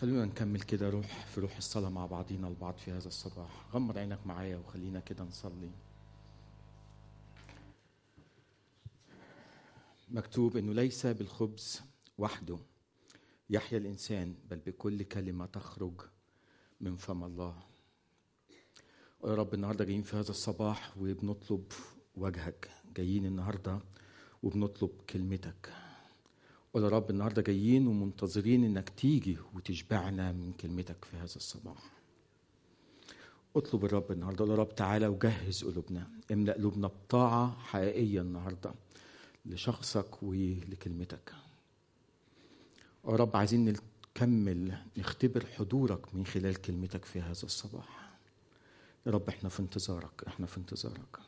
خلونا نكمل كده روح في روح الصلاة مع بعضينا البعض في هذا الصباح. غمض عينك معايا وخلينا كده نصلي. مكتوب إنه ليس بالخبز وحده يحيا الإنسان بل بكل كلمة تخرج من فم الله. يا رب النهارده جايين في هذا الصباح وبنطلب وجهك. جايين النهارده وبنطلب كلمتك. قول يا رب النهارده جايين ومنتظرين إنك تيجي وتشبعنا من كلمتك في هذا الصباح. اطلب الرب النهارده يا رب تعالى وجهز قلوبنا املأ قلوبنا بطاعة حقيقية النهارده لشخصك ولكلمتك. يا رب عايزين نكمل نختبر حضورك من خلال كلمتك في هذا الصباح. يا رب إحنا في انتظارك إحنا في انتظارك.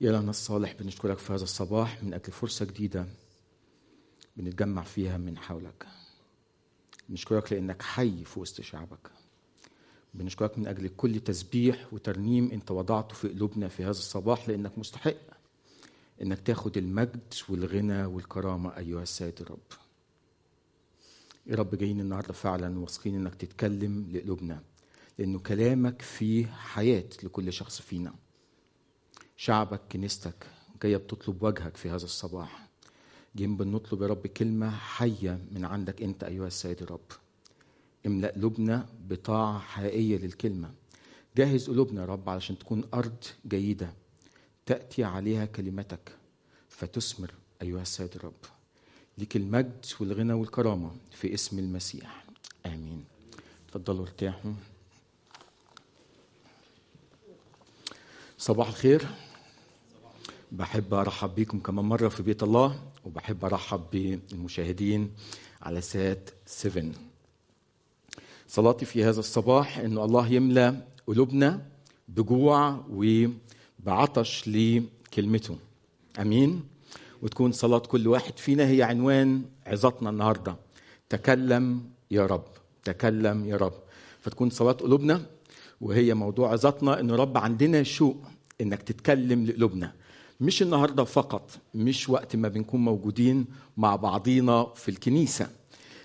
يا لنا الصالح بنشكرك في هذا الصباح. من أجل فرصة جديدة بنتجمع فيها من حولك. بنشكرك لأنك حي في وسط شعبك. بنشكرك من أجل كل تسبيح وترنيم أنت وضعته في قلوبنا في هذا الصباح لأنك مستحق أنك تاخد المجد والغنى والكرامة. أيها السيد الرب. يا رب جايين النهارده فعلا واثقين أنك تتكلم لقلوبنا لأنه كلامك فيه حياة لكل شخص فينا. شعبك كنيستك جاية بتطلب وجهك في هذا الصباح. جايين بنطلب يا رب كلمة حية من عندك أنت أيها السيد الرب. املأ قلوبنا بطاعة حقيقية للكلمة. جهز قلوبنا يا رب علشان تكون أرض جيدة تأتي عليها كلمتك فتثمر أيها السيد الرب. لك المجد والغنى والكرامة في اسم المسيح. آمين. تفضلوا ارتاحوا. صباح الخير. بحب أرحب بكم كمان مرة في بيت الله وبحب أرحب بالمشاهدين على سات 7 صلاتي في هذا الصباح أن الله يملى قلوبنا بجوع و بعطش لكلمته. آمين. وتكون صلاة كل واحد فينا هي عنوان عظتنا النهارده. تكلم يا رب تكلم يا رب. فتكون صلاة قلوبنا وهي موضوع عظتنا ان رب عندنا شوق إنك تتكلم لقلوبنا. مش النهارده فقط مش وقت ما بنكون موجودين مع بعضينا في الكنيسة.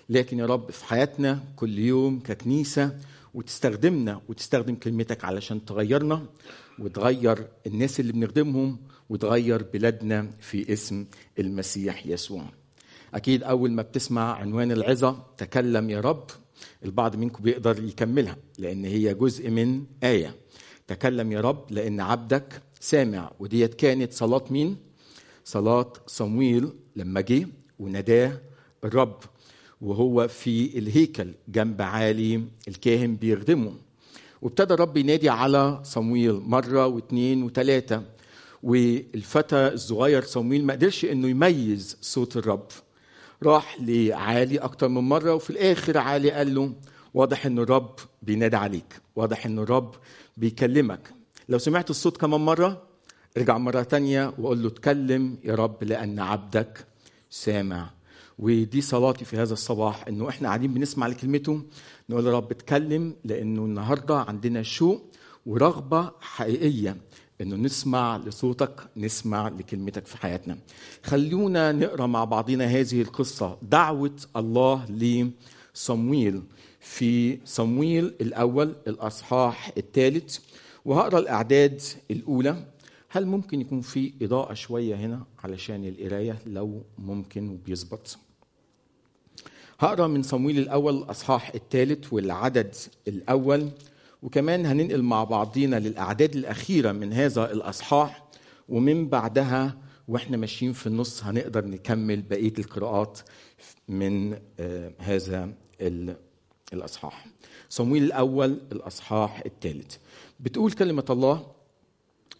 لكن يا رب في حياتنا كل يوم ككنيسة وتستخدمنا وتستخدم كلمتك علشان تغيرنا وتغير الناس اللي بنخدمهم وتغير بلادنا في اسم المسيح يسوع. أكيد أول ما بتسمع عنوان العظة تكلم يا رب البعض منكم بيقدر يكملها لأن هي جزء من آية. تكلم يا رب لأن عبدك سامع وديت كانت صلاة مين؟ صلاة صمويل لما جه وناداه الرب وهو في الهيكل جنب عالي الكاهن بيخدمه. وابتدى الرب ينادي على صمويل مرة واثنين وثلاثة والفتى الصغير صمويل ما قدرش إنه يميز صوت الرب. راح لعالي أكتر من مرة وفي الآخر عالي قال له واضح ان الرب بينادي عليك واضح ان الرب بيكلمك. لو سمعت الصوت كمان مرة ارجع مرة تانية وقول له اتكلم يا رب لأن عبدك سامع. ودي صلاتي في هذا الصباح إنه إحنا قاعدين بنسمع لكلمته نقول يا رب اتكلم لأنه النهارده عندنا شوق ورغبة حقيقية إنه نسمع لصوتك نسمع لكلمتك في حياتنا. خلونا نقرأ مع بعضنا هذه القصة. دعوة الله لصمويل في صمويل الأول الأصحاح الثالث وهقرأ الأعداد الأولى. هل ممكن يكون في إضاءة شوية هنا علشان القراية؟ لو ممكن وبيظبط. هقرأ من صمويل الأول الأصحاح الثالث والعدد الأول. وكمان هننقل مع بعضينا للأعداد الأخيرة من هذا الأصحاح. ومن بعدها وإحنا ماشيين في النص هنقدر نكمل بقية القراءات من آه هذا الأصحاح. صمويل الأول الأصحاح الثالث. بتقول كلمة الله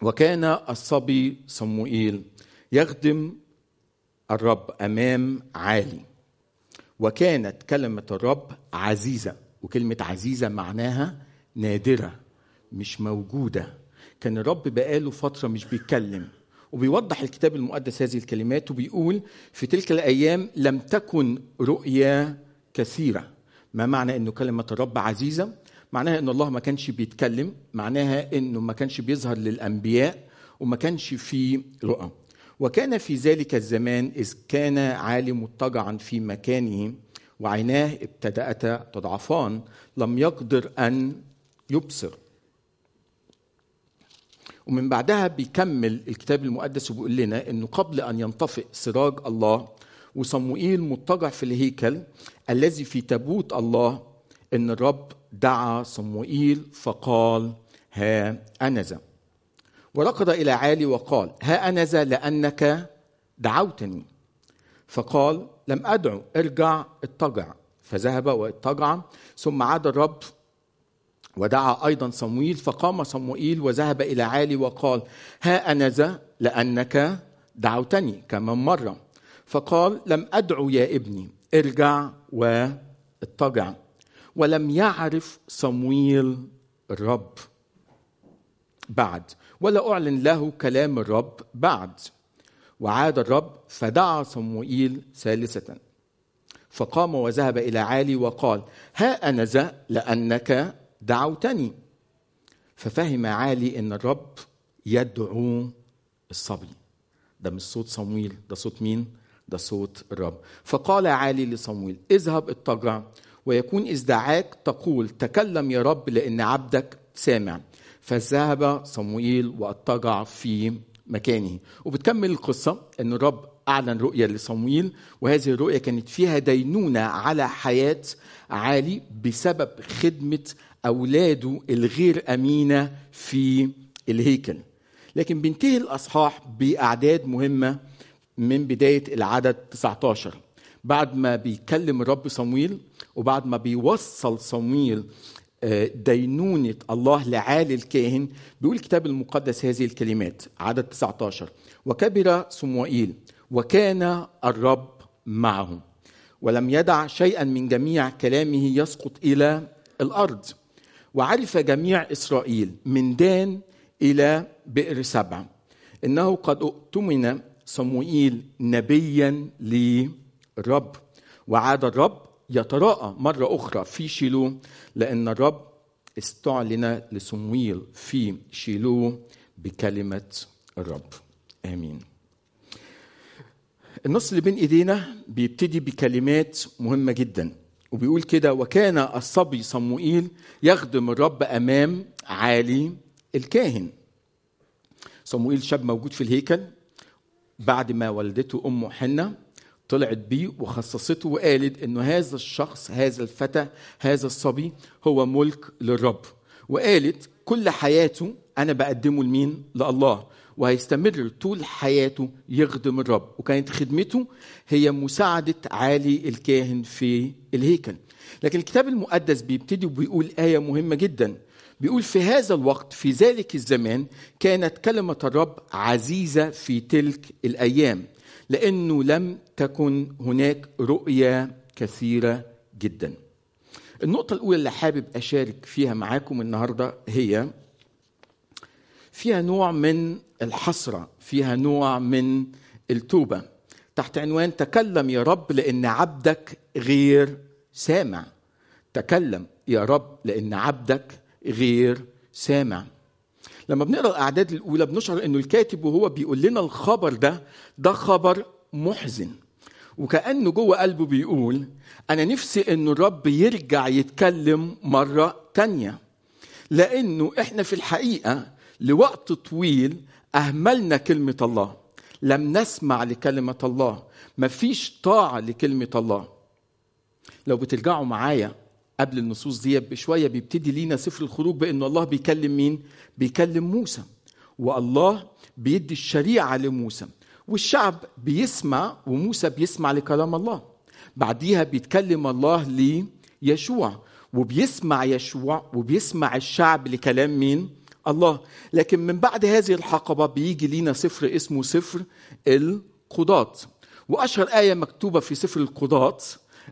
وكان الصبي صموئيل يخدم الرب أمام عالي وكانت كلمة الرب عزيزة وكلمة عزيزة معناها نادرة مش موجودة. كان الرب بقاله فترة مش بيتكلم وبيوضح الكتاب المقدس هذه الكلمات وبيقول في تلك الأيام لم تكن رؤيا كثيرة. ما معنى إنه كلمة الرب عزيزة؟ معناها ان الله ما كانش بيتكلم معناها إنه ما كانش بيظهر للأنبياء وما كانش في رؤى. وكان في ذلك الزمان إذ كان عالي مضطجعا في مكانه وعيناه ابتدأتا تضعفان لم يقدر أن يبصر. ومن بعدها بيكمل الكتاب المقدس وبيقول لنا إنه قبل أن ينطفئ سراج الله وصموئيل مضطجع في الهيكل الذي في تابوت الله إن الرب دعا صموئيل فقال ها أنذا. وركض إلى عالي وقال ها أنذا لأنك دعوتني. فقال لم أدعو ارجع اضطجع فذهب واضطجع ثم عاد الرب ودعا أيضا صمويل فقام صموئيل وذهب إلى عالي وقال ها أنا ذا لأنك دعوتني. كمان مرة. فقال لم أدعو يا ابني ارجع واضطجع ولم يعرف صمويل الرب بعد ولا أعلن له كلام الرب بعد. وعاد الرب فدعا صموئيل ثالثة. فقام وذهب إلى عالي وقال ها أنا ذا لأنك دعوتني. ففهم عالي إن الرب يدعو الصبي. ده مش صوت صمويل ده صوت مين؟ ده صوت الرب. فقال عالي لصمويل اذهب اضطجع ويكون إذ دعاك تقول تكلم يا رب لأن عبدك سامع. فذهب صموئيل واضطجع في مكانه. وبتكمل القصة أن الرب أعلن رؤية لصمويل وهذه الرؤية كانت فيها دينونة على حياة عالي بسبب خدمة أولاده الغير أمينة في الهيكل. لكن بينتهي الأصحاح بأعداد مهمة من بداية العدد 19 بعد ما بيكلم الرب صمويل وبعد ما بيوصل صمويل دينونة الله لعالي الكاهن بيقول الكتاب المقدس هذه الكلمات عدد 19 وكبر صموئيل وكان الرب معه ولم يدع شيئا من جميع كلامه يسقط إلى الأرض. وعرف جميع إسرائيل من دان إلى بئر سبع. إنه قد اؤتمن صموئيل نبيا للرب وعاد الرب يتراءى مرة أخرى في شيلو لأن الرب استعلن لصمويل في شيلو بكلمة الرب. آمين. النص اللي بين إيدينا بيبتدي بكلمات مهمة جدا وبيقول كده وكان الصبي صموئيل يخدم الرب أمام عالي الكاهن. صموئيل شاب موجود في الهيكل بعد ما والدته أمه حنة طلعت بيه وخصصته وقالت إنه هذا الشخص هذا الفتى هذا الصبي هو ملك للرب. وقالت كل حياته أنا بقدمه لمين؟ لله. وهيستمر طول حياته يخدم الرب. وكانت خدمته هي مساعدة عالي الكاهن في الهيكل. لكن الكتاب المقدس بيبتدي وبيقول آية مهمة جدا. بيقول في هذا الوقت في ذلك الزمان كانت كلمة الرب عزيزة في تلك الأيام. لأنه لم تكن هناك رؤية كثيرة جدا. النقطة الأولى اللي حابب أشارك فيها معاكم النهارده هي فيها نوع من الحسرة، فيها نوع من التوبة. تحت عنوان تكلم يا رب لأن عبدك غير سامع. تكلم يا رب لأن عبدك غير سامع. لما بنقرأ الأعداد الأولى بنشعر إنه الكاتب وهو بيقول لنا الخبر ده ده خبر محزن. وكأنه جوه قلبه بيقول أنا نفسي ان الرب يرجع يتكلم مرة تانية. لأنه إحنا في الحقيقة لوقت طويل أهملنا كلمة الله. لم نسمع لكلمة الله. مفيش طاعة لكلمة الله. لو بترجعوا معايا قبل النصوص دي بشوية بيبتدي لينا سفر الخروج بان الله بيكلم مين؟ بيكلم موسى. والله بيدي الشريعة لموسى. والشعب بيسمع وموسى بيسمع لكلام الله. بعديها بيتكلم الله ليشوع. وبيسمع يشوع وبيسمع الشعب لكلام مين؟ الله. لكن من بعد هذه الحقبة بيجي لينا سفر اسمه سفر القضاة. وأشهر آية مكتوبة في سفر القضاة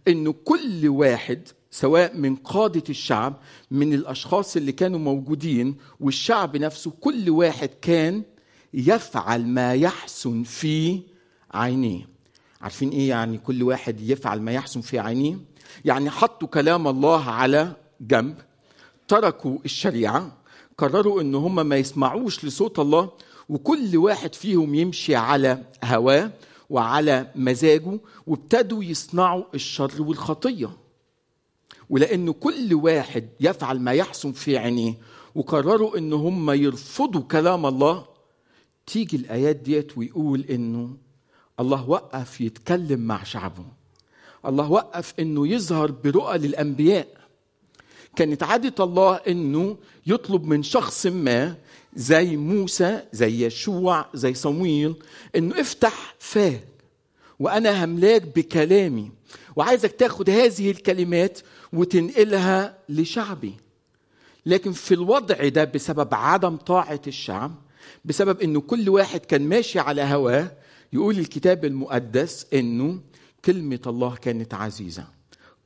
إنه كل واحد سواء من قادة الشعب من الأشخاص اللي كانوا موجودين والشعب نفسه كل واحد كان يفعل ما يحسن في عينيه. عارفين إيه يعني كل واحد يفعل ما يحسن في عينيه؟ يعني حطوا كلام الله على جنب تركوا الشريعة قرروا إن هم ما يسمعوش لصوت الله وكل واحد فيهم يمشي على هواه وعلى مزاجه وابتدوا يصنعوا الشر والخطية. ولأن كل واحد يفعل ما يحسن في عينيه وقرروا إن هم يرفضوا كلام الله تيجي الآيات ديت ويقول إنه الله وقف يتكلم مع شعبه. الله وقف إنه يظهر برؤى للأنبياء. كانت عادة الله إنه يطلب من شخص ما زي موسى زي يشوع زي صمويل إنه افتح فاه وأنا هملاك بكلامي وعايزك تاخد هذه الكلمات وتنقلها لشعبي. لكن في الوضع ده بسبب عدم طاعة الشعب بسبب إنه كل واحد كان ماشي على هواه يقول الكتاب المقدس إنه كلمة الله كانت عزيزة.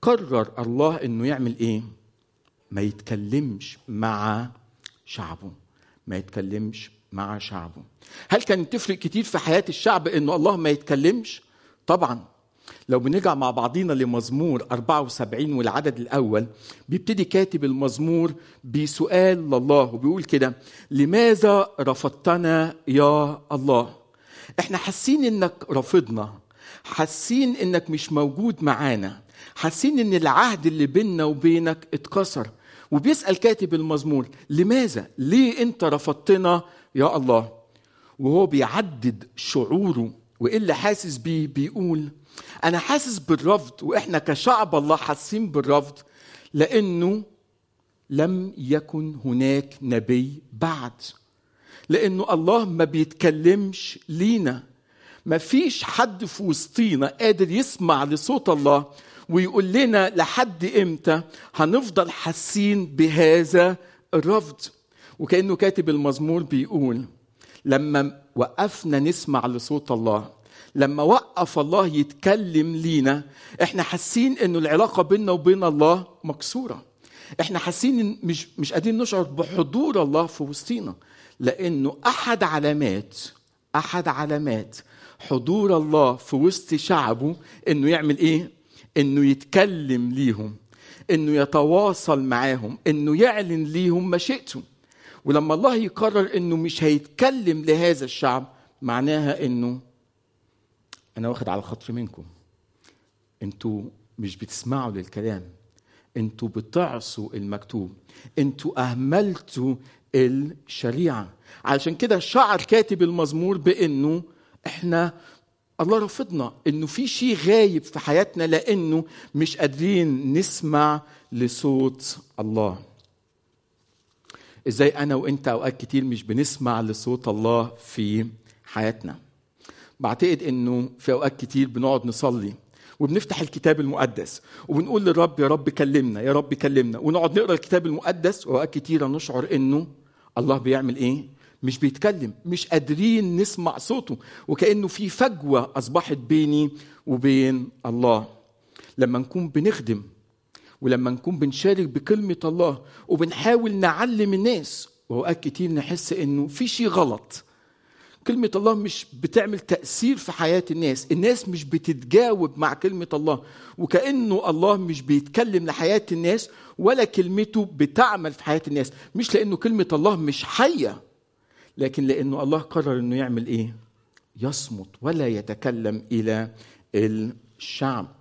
قرر الله إنه يعمل إيه؟ ما يتكلمش مع شعبه. ما يتكلمش مع شعبه. هل كانت تفرق كتير في حياة الشعب إنه الله ما يتكلمش؟ طبعا. لو بنرجع مع بعضينا لمزمور 74 والعدد الأول بيبتدي كاتب المزمور بسؤال لله وبيقول كده لماذا رفضتنا يا الله؟ إحنا حاسين إنك رافضنا حاسين إنك مش موجود معانا حاسين إن العهد اللي بيننا وبينك اتكسر. وبيسأل كاتب المزمور لماذا؟ ليه أنت رفضتنا يا الله؟ وهو بيعدد شعوره وايه اللي حاسس بيه بيقول أنا حاسس بالرفض وإحنا كشعب الله حاسين بالرفض لأنه لم يكن هناك نبي بعد. لأنه الله ما بيتكلمش لينا. ما فيش حد في وسطينا قادر يسمع لصوت الله ويقول لنا لحد إمتى هنفضل حاسين بهذا الرفض. وكأنه كاتب المزمور بيقول لما وقفنا نسمع لصوت الله. لما وقف الله يتكلم لينا إحنا حاسين انه العلاقة بيننا وبين الله مكسورة. إحنا حاسين إن مش مش قادرين نشعر بحضور الله في وسطينا. لأنه أحد علامات أحد علامات حضور الله في وسط شعبه إنه يعمل إيه؟ إنه يتكلم ليهم إنه يتواصل معاهم إنه يعلن ليهم مشيئته. ولما الله يقرر إنه مش هيتكلم لهذا الشعب معناها إنه أنا واخد على خاطري منكم. أنتوا مش بتسمعوا للكلام. أنتوا بتعصوا المكتوب. أنتوا أهملتوا الشريعة. علشان كده شعر كاتب المزمور بإنه إحنا الله رفضنا إنه في شيء غايب في حياتنا لأنه مش قادرين نسمع لصوت الله. إزاي أنا وإنت أوقات كتير مش بنسمع لصوت الله في حياتنا. بعتقد إنه في أوقات كتير بنقعد نصلي وبنفتح الكتاب المقدس وبنقول للرب يا رب كلمنا يا رب كلمنا. ونقعد نقرأ الكتاب المقدس وأوقات كتيره نشعر إنه الله بيعمل إيه؟ مش بيتكلم مش قادرين نسمع صوته وكأنه في فجوة أصبحت بيني وبين الله. لما نكون بنخدم ولما نكون بنشارك بكلمة الله وبنحاول نعلم الناس وأوقات كتير نحس إنه في شيء غلط. كلمة الله مش بتعمل تأثير في حياة الناس الناس مش بتتجاوب مع كلمة الله وكأنه الله مش بيتكلم لحياة الناس ولا كلمته بتعمل في حياة الناس. مش لأنه كلمة الله مش حية لكن لأنه الله قرر أنه يعمل إيه؟ يصمت ولا يتكلم إلى الشعب.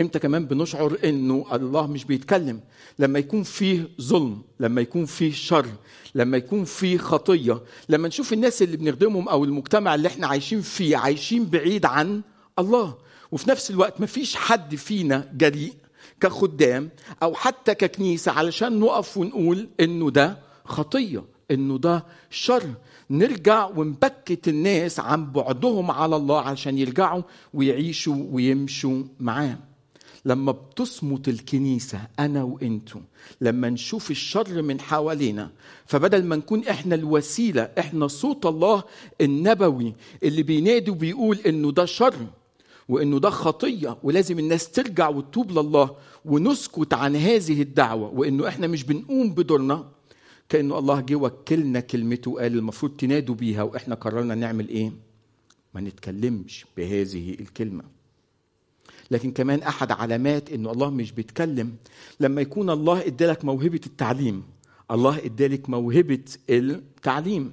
إمتى كمان بنشعر إنه الله مش بيتكلم؟ لما يكون فيه ظلم لما يكون فيه شر لما يكون فيه خطية لما نشوف الناس اللي بنخدمهم أو المجتمع اللي إحنا عايشين فيه عايشين بعيد عن الله. وفي نفس الوقت مفيش حد فينا جريء كخدام أو حتى ككنيسة علشان نقف ونقول إنه ده خطية إنه ده شر. نرجع ونبكت الناس عن بعدهم على الله عشان يرجعوا ويعيشوا ويمشوا معاه. لما بتصمت الكنيسة أنا وإنتم لما نشوف الشر من حوالينا فبدل ما نكون إحنا الوسيلة إحنا صوت الله النبوي اللي بينادي وبيقول إنه ده شر وإنه ده خطية ولازم الناس ترجع وتتوب لله ونسكت عن هذه الدعوة وإنه إحنا مش بنقوم بدورنا كأنه الله جه وكلنا كلمته وقال المفروض تنادوا بيها وإحنا قررنا نعمل إيه؟ ما نتكلمش بهذه الكلمة لكن كمان أحد علامات إنه الله مش بيتكلم. لما يكون الله إدالك موهبة التعليم الله إدالك موهبة التعليم.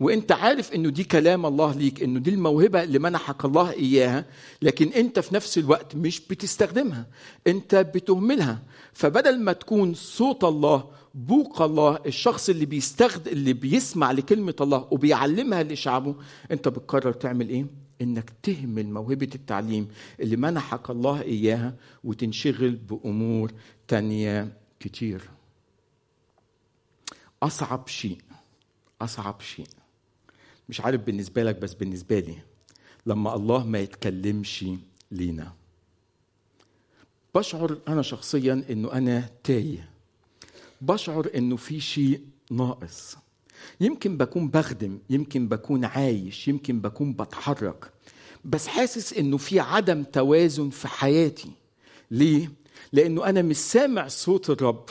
وإنت عارف إنه دي كلام الله ليك إنه دي الموهبة اللي منحك الله إياها لكن إنت في نفس الوقت مش بتستخدمها إنت بتهملها. فبدل ما تكون صوت الله بوق الله الشخص اللي بيستخدم اللي بيسمع لكلمة الله وبيعلمها لشعبه إنت بتقرر تعمل إيه؟ إنك تهمل موهبة التعليم اللي منحك الله إياها وتنشغل بأمور تانية كتير. أصعب شيء أصعب شيء. مش عارف بالنسبة لك بس بالنسبة لي لما الله ما يتكلمش لينا. بشعر أنا شخصيا إنه أنا تايه. بشعر إنه في شيء ناقص. يمكن بكون بخدم يمكن بكون عايش يمكن بكون بتحرك بس حاسس إنه في عدم توازن في حياتي. ليه؟ لأنه أنا مش سامع صوت الرب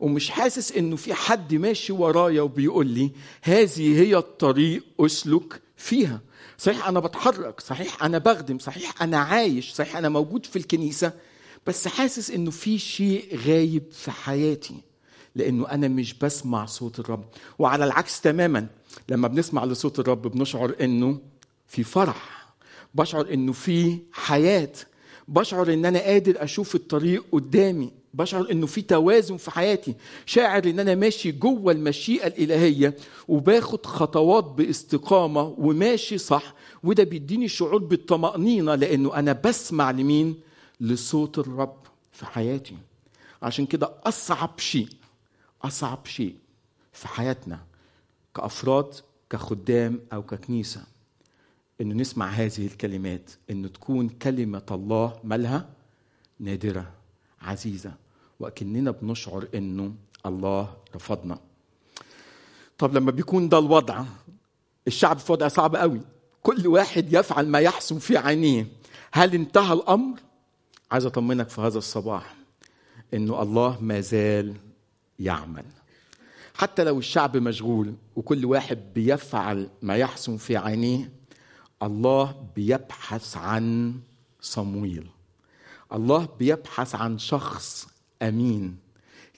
ومش حاسس إنه في حد ماشي ورايا وبيقول لي هذه هي الطريق أسلك فيها. صحيح أنا بتحرك صحيح أنا بخدم صحيح أنا عايش صحيح أنا موجود في الكنيسة بس حاسس إنه في شيء غايب في حياتي. لأنه أنا مش بسمع صوت الرب. وعلى العكس تماما لما بنسمع لصوت الرب بنشعر إنه في فرح بشعر إنه في حياة بشعر إن أنا قادر أشوف الطريق قدامي بشعر إنه في توازن في حياتي. شاعر إن أنا ماشي جوه المشيئة الإلهية وباخد خطوات باستقامة وماشي صح وده بيديني شعور بالطمأنينة لأنه أنا بسمع لمين؟ لصوت الرب في حياتي. عشان كده أصعب شيء أصعب شيء في حياتنا كأفراد كخدام أو ككنيسة إنه نسمع هذه الكلمات إنه تكون كلمة الله مالها نادرة عزيزة وكاننا بنشعر إنه الله رفضنا. طب لما بيكون ده الوضع الشعب في وضع صعب قوي كل واحد يفعل ما يحسن في عينيه هل انتهى الأمر؟ عايز أطمنك في هذا الصباح إنه الله ما زال يعمل. حتى لو الشعب مشغول وكل واحد بيفعل ما يحسن في عينيه الله بيبحث عن صمويل. الله بيبحث عن شخص أمين.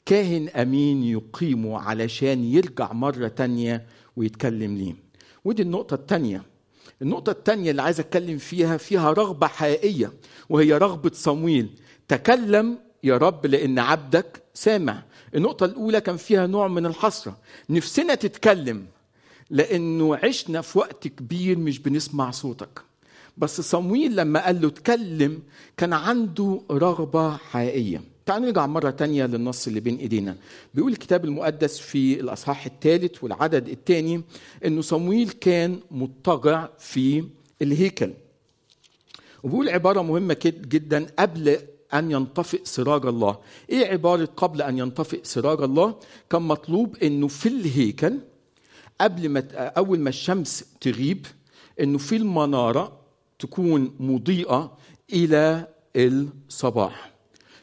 كاهن أمين يقيمه علشان يرجع مرة تانية ويتكلم ليه. ودي النقطة التانية. النقطة التانية اللي عايز أتكلم فيها فيها رغبة حقيقية وهي رغبة صمويل. تكلم يا رب لأن عبدك سامع. النقطة الأولى كان فيها نوع من الحسرة. نفسنا تتكلم لأنه عشنا في وقت كبير مش بنسمع صوتك. بس صمويل لما قال له اتكلم كان عنده رغبة حقيقية. تعالوا نرجع مرة تانية للنص اللي بين إيدينا. بيقول الكتاب المقدس في الأصحاح الثالث والعدد الثاني إنه صمويل كان مضطجع في الهيكل. وبيقول عبارة مهمة جدا قبل أن ينطفئ سراج الله. إيه عبارة قبل أن ينطفئ سراج الله؟ كان مطلوب أنه في الهيكل قبل ما أول ما الشمس تغيب أنه في المنارة تكون مضيئة إلى الصباح.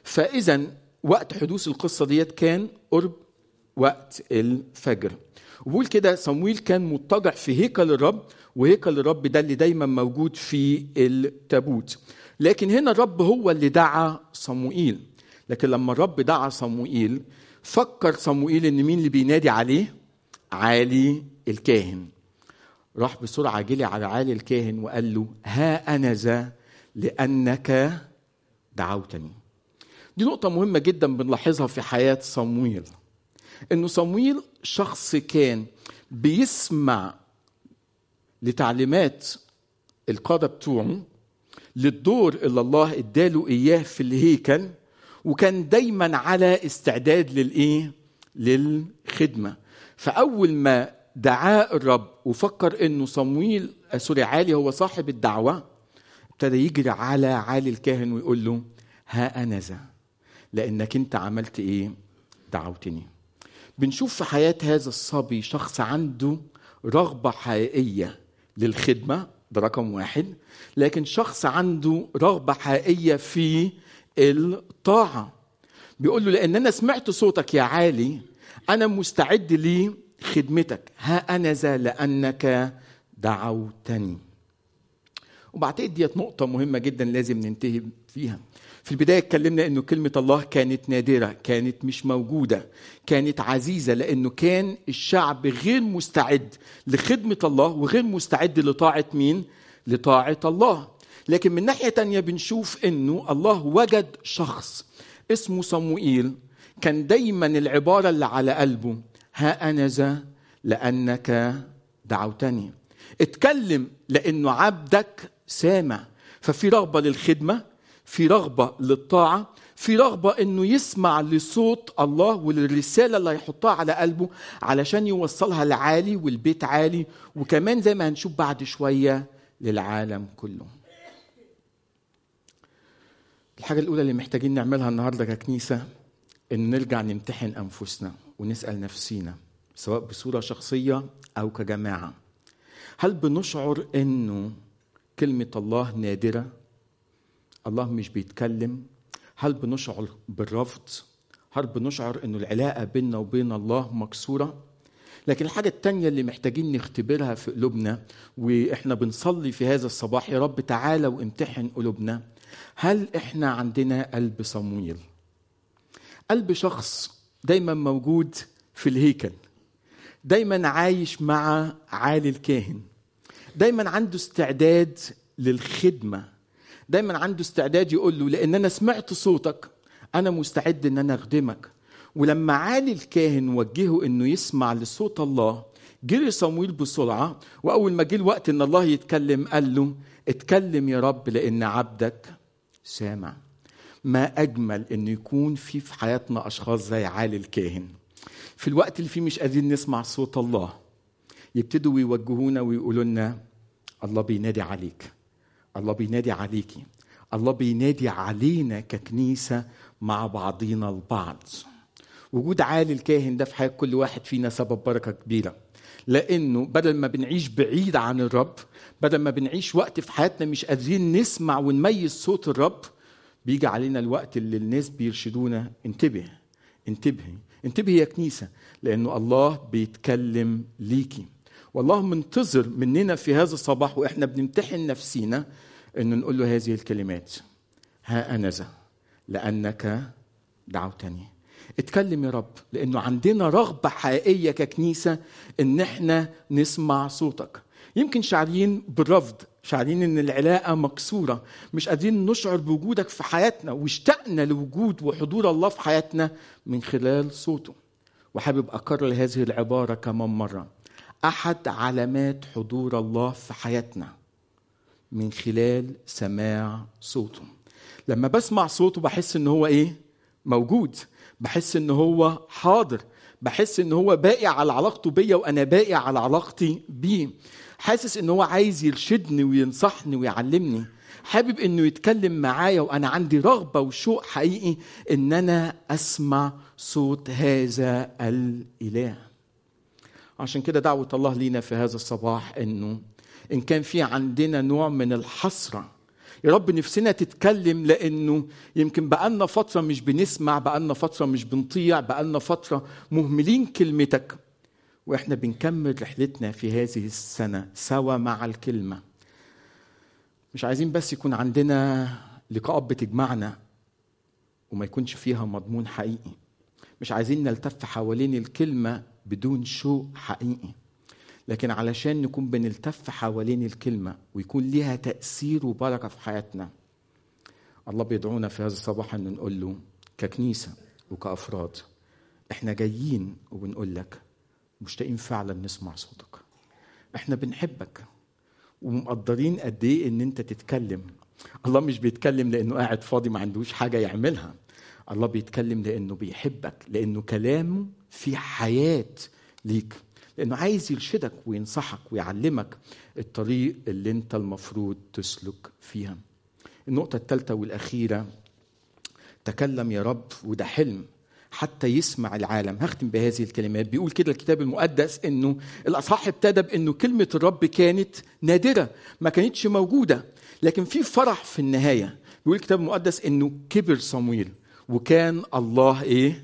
فإذا وقت حدوث القصة ديت كان قرب وقت الفجر. وبقول كده صمويل كان مضطجع في هيكل الرب وهيكل الرب ده اللي دايما موجود في التابوت. لكن هنا الرب هو اللي دعا صموئيل. لكن لما الرب دعا صموئيل فكر صموئيل إن مين اللي بينادي عليه؟ عالي الكاهن. راح بسرعة جري على عالي الكاهن وقال له ها أنا ذا لأنك دعوتني. دي نقطة مهمة جدا بنلاحظها في حياة صمويل إنه صمويل شخص كان بيسمع لتعليمات القادة بتوعه للدور اللي الله اداله إياه في الهيكل وكان دايما على استعداد للإيه؟ للخدمة. فأول ما دعاه الرب وفكر إنه صمويل سوري عالي هو صاحب الدعوة ابتدى يجري على عالي الكاهن ويقول له ها أنا ذا لأنك أنت عملت إيه؟ دعوتني. بنشوف في حياة هذا الصبي شخص عنده رغبة حقيقية للخدمة ده رقم واحد. لكن شخص عنده رغبة حقيقية في الطاعة. بيقول له لأن أنا سمعت صوتك يا عالي أنا مستعد ليه خدمتك ها أنا ذا لأنك دعوتني. وبعتقد ديت نقطة مهمة جدا لازم ننتهي فيها. في البداية اتكلمنا إنه كلمة الله كانت نادرة كانت مش موجودة كانت عزيزة لأنه كان الشعب غير مستعد لخدمة الله وغير مستعد لطاعة مين؟ لطاعة الله لكن من ناحية تانية بنشوف إنه الله وجد شخص اسمه صموئيل كان دايما العبارة اللي على قلبه ها أنا ذا لأنك دعوتني اتكلم لأنه عبدك سامع ففي رغبة للخدمة في رغبة للطاعة في رغبة إنه يسمع لصوت الله وللرسالة اللي هيحطها على قلبه علشان يوصلها لعالي والبيت عالي وكمان زي ما هنشوف بعد شوية للعالم كله الحاجة الأولى اللي محتاجين نعملها النهاردة ككنيسة إن نرجع نمتحن أنفسنا ونسأل نفسينا سواء بصورة شخصية أو كجماعة هل بنشعر إنه كلمة الله نادرة؟ الله مش بيتكلم؟ هل بنشعر بالرفض؟ هل بنشعر إنه العلاقة بيننا وبين الله مكسورة؟ لكن الحاجة التانية اللي محتاجين نختبرها في قلوبنا وإحنا بنصلي في هذا الصباح يا رب تعالى وامتحن قلوبنا هل إحنا عندنا قلب صمويل؟ قلب شخص دايما موجود في الهيكل دايما عايش مع عالي الكاهن دايما عنده استعداد للخدمة دايما عنده استعداد يقول له لأن أنا سمعت صوتك أنا مستعد أن أنا أخدمك. ولما عالي الكاهن وجهه أنه يسمع لصوت الله جري صمويل بسرعة وأول ما جه الوقت أن الله يتكلم قال له اتكلم يا رب لأن عبدك سامع. ما أجمل أن يكون في في حياتنا أشخاص زي عالي الكاهن. في الوقت اللي فيه مش قادرين نسمع صوت الله يبتدوا يوجهونا ويقولوا لنا الله بينادي عليك. الله بينادي عليكي. الله بينادي علينا ككنيسة مع بعضينا البعض. وجود عالي الكاهن ده في حياة كل واحد فينا سبب بركة كبيرة. لأنه بدل ما بنعيش بعيد عن الرب بدل ما بنعيش وقت في حياتنا مش قادرين نسمع ونميز صوت الرب بيجي علينا الوقت اللي الناس بيرشدونا انتبه انتبهي انتبهي يا كنيسة لأنه الله بيتكلم ليكي. والله منتظر مننا في هذا الصباح وإحنا بنمتحن نفسينا أن نقول له هذه الكلمات. ها أنا ذا لأنك دعوتني. اتكلم يا رب لأنه عندنا رغبة حقيقية ككنيسة أن إحنا نسمع صوتك. يمكن شعرين بالرفض شعرين إن العلاقة مكسورة مش قادرين نشعر بوجودك في حياتنا واشتقنا لوجود وحضور الله في حياتنا من خلال صوته. وحابب أكرر هذه العبارة كمان مرة. أحد علامات حضور الله في حياتنا. من خلال سماع صوته. لما بسمع صوته بحس إن هو إيه؟ موجود. بحس إن هو حاضر. بحس إن هو باقي على علاقته بيا وأنا باقي على علاقتي بيه. حاسس إن هو عايز يرشدني وينصحني ويعلمني. حابب إنه يتكلم معايا وأنا عندي رغبة وشوق حقيقي إن أنا أسمع صوت هذا الإله. عشان كده دعوة الله لينا في هذا الصباح إنه إن كان في عندنا نوع من الحسرة. يا رب نفسنا تتكلم لأنه يمكن بقالنا فترة مش بنسمع بقالنا فترة مش بنطيع بقالنا فترة مهملين كلمتك. وإحنا بنكمل رحلتنا في هذه السنة سوا مع الكلمة. مش عايزين بس يكون عندنا لقاءات بتجمعنا وما يكونش فيها مضمون حقيقي. مش عايزين نلتف حوالين الكلمة بدون شوق حقيقي. لكن علشان نكون بنلتف حوالين الكلمة ويكون ليها تأثير وبركة في حياتنا الله بيدعونا في هذا الصباح إن نقول له ككنيسة وكأفراد إحنا جايين وبنقول لك مشتاقين فعلا نسمع صوتك. إحنا بنحبك ومقدرين قد إيه إن أنت تتكلم. الله مش بيتكلم لأنه قاعد فاضي ما عندوش حاجة يعملها. الله بيتكلم لأنه بيحبك لأنه كلامه في حياة ليك. لأنه عايز يرشدك وينصحك ويعلمك الطريق اللي أنت المفروض تسلك فيها. النقطة الثالثه والأخيرة تكلم يا رب وده حلم حتى يسمع العالم. هختم بهذه الكلمات. بيقول كده الكتاب المقدس إنه الأصحاح ابتدى بإنه كلمة الرب كانت نادرة ما كانتش موجودة لكن في فرح في النهاية. بيقول الكتاب المقدس إنه كبر صمويل وكان الله إيه؟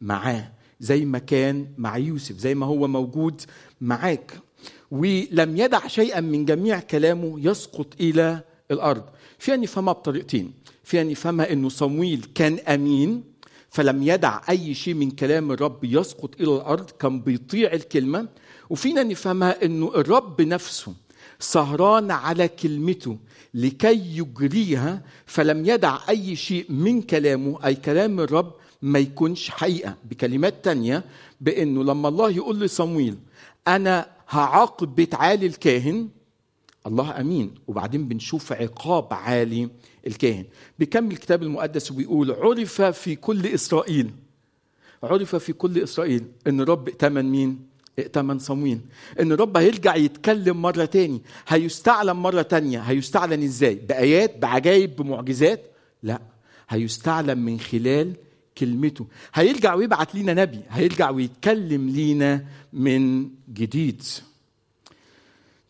معاه. زي ما كان مع يوسف زي ما هو موجود معاك. ولم يدع شيئا من جميع كلامه يسقط إلى الأرض. فيها نفهمها بطريقتين. فيها نفهمها إنه صمويل كان أمين فلم يدع أي شيء من كلام الرب يسقط إلى الأرض كان بيطيع الكلمة. وفينا نفهمها إنه الرب نفسه سهران على كلمته لكي يجريها فلم يدع أي شيء من كلامه أي كلام الرب ما يكونش حقيقة بكلمات تانية بأنه لما الله يقول لصمويل أنا هعاقب بيت عالي الكاهن الله أمين. وبعدين بنشوف عقاب عالي الكاهن. بيكمل الكتاب المقدس وبيقول عرف في كل إسرائيل. عرف في كل إسرائيل إن الرب ائتمن مين؟ ائتمن صمويل. إن الرب هيرجع يتكلم مرة تاني. هيستعلن مرة تانية. هيستعلن إزاي؟ بآيات بعجائب بمعجزات؟ لا. هيستعلن من خلال كلمته. هيرجع ويبعت لينا نبي هيرجع ويتكلم لينا من جديد.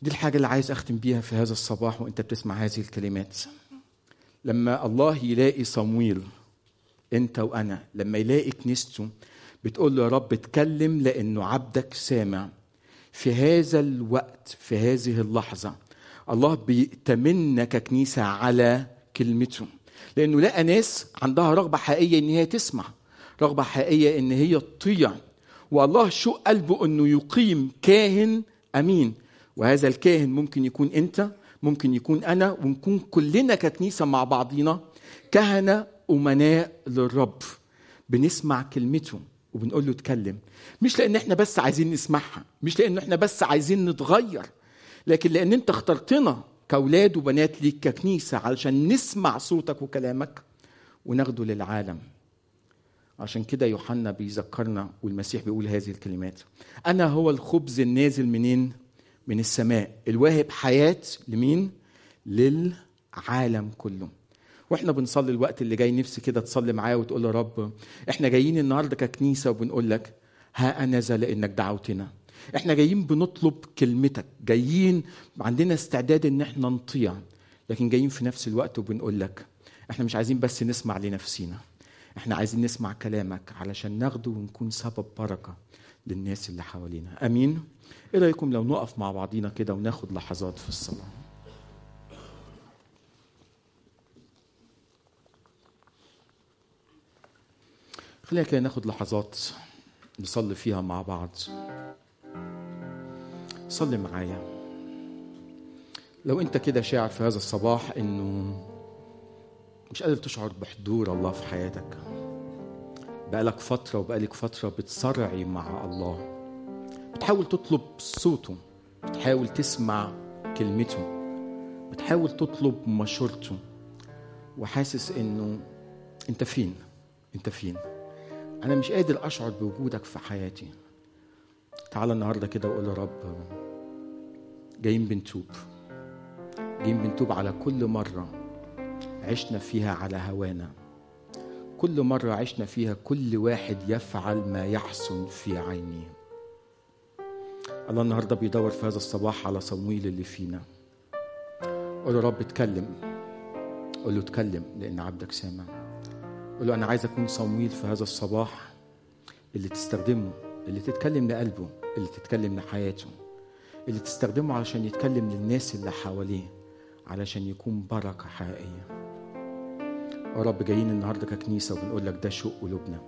دي الحاجة اللي عايز أختم بيها في هذا الصباح وأنت بتسمع هذه الكلمات. لما الله يلاقي صمويل أنت وأنا لما يلاقي كنيسته بتقول له يا رب اتكلم لأنه عبدك سامع. في هذا الوقت في هذه اللحظة الله بيأتمنا ككنيسة على كلمته. لأنه لقى ناس عندها رغبة حقيقية إن هي تسمع رغبة حقيقية إن هي تطيع. والله شو قلبه إنه يقيم كاهن أمين. وهذا الكاهن ممكن يكون أنت ممكن يكون أنا ونكون كلنا ككنيسة مع بعضينا كهنة أمناء للرب. بنسمع كلمته وبنقول له اتكلم. مش لأن إحنا بس عايزين نسمعها مش لأن إحنا بس عايزين نتغير لكن لأن أنت اخترتنا كأولاد وبنات ليك ككنيسة علشان نسمع صوتك وكلامك وناخده للعالم. عشان كده يوحنا بيذكرنا والمسيح بيقول هذه الكلمات. أنا هو الخبز النازل منين؟ من السماء. الواهب حياة لمين؟ للعالم كله. وإحنا بنصلي الوقت اللي جاي نفسي كده تصلي معايا وتقول له رب إحنا جايين النهارده ككنيسة وبنقول لك ها أنا ذا لانك دعوتنا. إحنا جايين بنطلب كلمتك. جايين عندنا استعداد ان إحنا نطيع لكن جايين في نفس الوقت وبنقول لك إحنا مش عايزين بس نسمع لنفسينا. إحنا عايزين نسمع كلامك علشان ناخده ونكون سبب بركة للناس اللي حوالينا. آمين. إيه رأيكم لو نقف مع بعضينا كده وناخد لحظات في الصلاة؟ خلينا كده ناخد لحظات نصلي فيها مع بعض. صلي معايا. لو انت كده شاعر في هذا الصباح انه مش قادر تشعر بحضور الله في حياتك. بقالك فترة وبقالك فترة بتصرعي مع الله. بتحاول تطلب صوته. بتحاول تسمع كلمته. بتحاول تطلب مشورته. وحاسس انه انت فين؟ انت فين؟ أنا مش قادر اشعر بوجودك في حياتي. تعال النهارده كده وقول يا رب جايين بنتوب. جايين بنتوب على كل مرة عشنا فيها على هوانا. كل مرة عشنا فيها كل واحد يفعل ما يحسن في عينه الله النهاردة بيدور في هذا الصباح على صمويل اللي فينا. قول له رب اتكلم. قول له اتكلم لأن عبدك سامع. قول له أنا عايز أكون صمويل في هذا الصباح اللي تستخدمه اللي تتكلم لقلبه اللي تتكلم لحياته. اللي تستخدمه علشان يتكلم للناس اللي حواليه علشان يكون بركة حقيقية. يا رب جايين النهارده ككنيسة وبنقول لك ده شوق قلوبنا.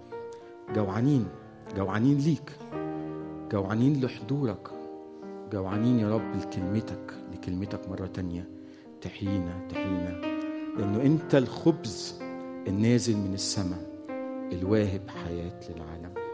جوعانين جوعانين ليك. جوعانين لحضورك. جوعانين يا رب لكلمتك لكلمتك مرة تانية. تحيينا تحيينا. لأنه أنت الخبز النازل من السماء الواهب حياة للعالم.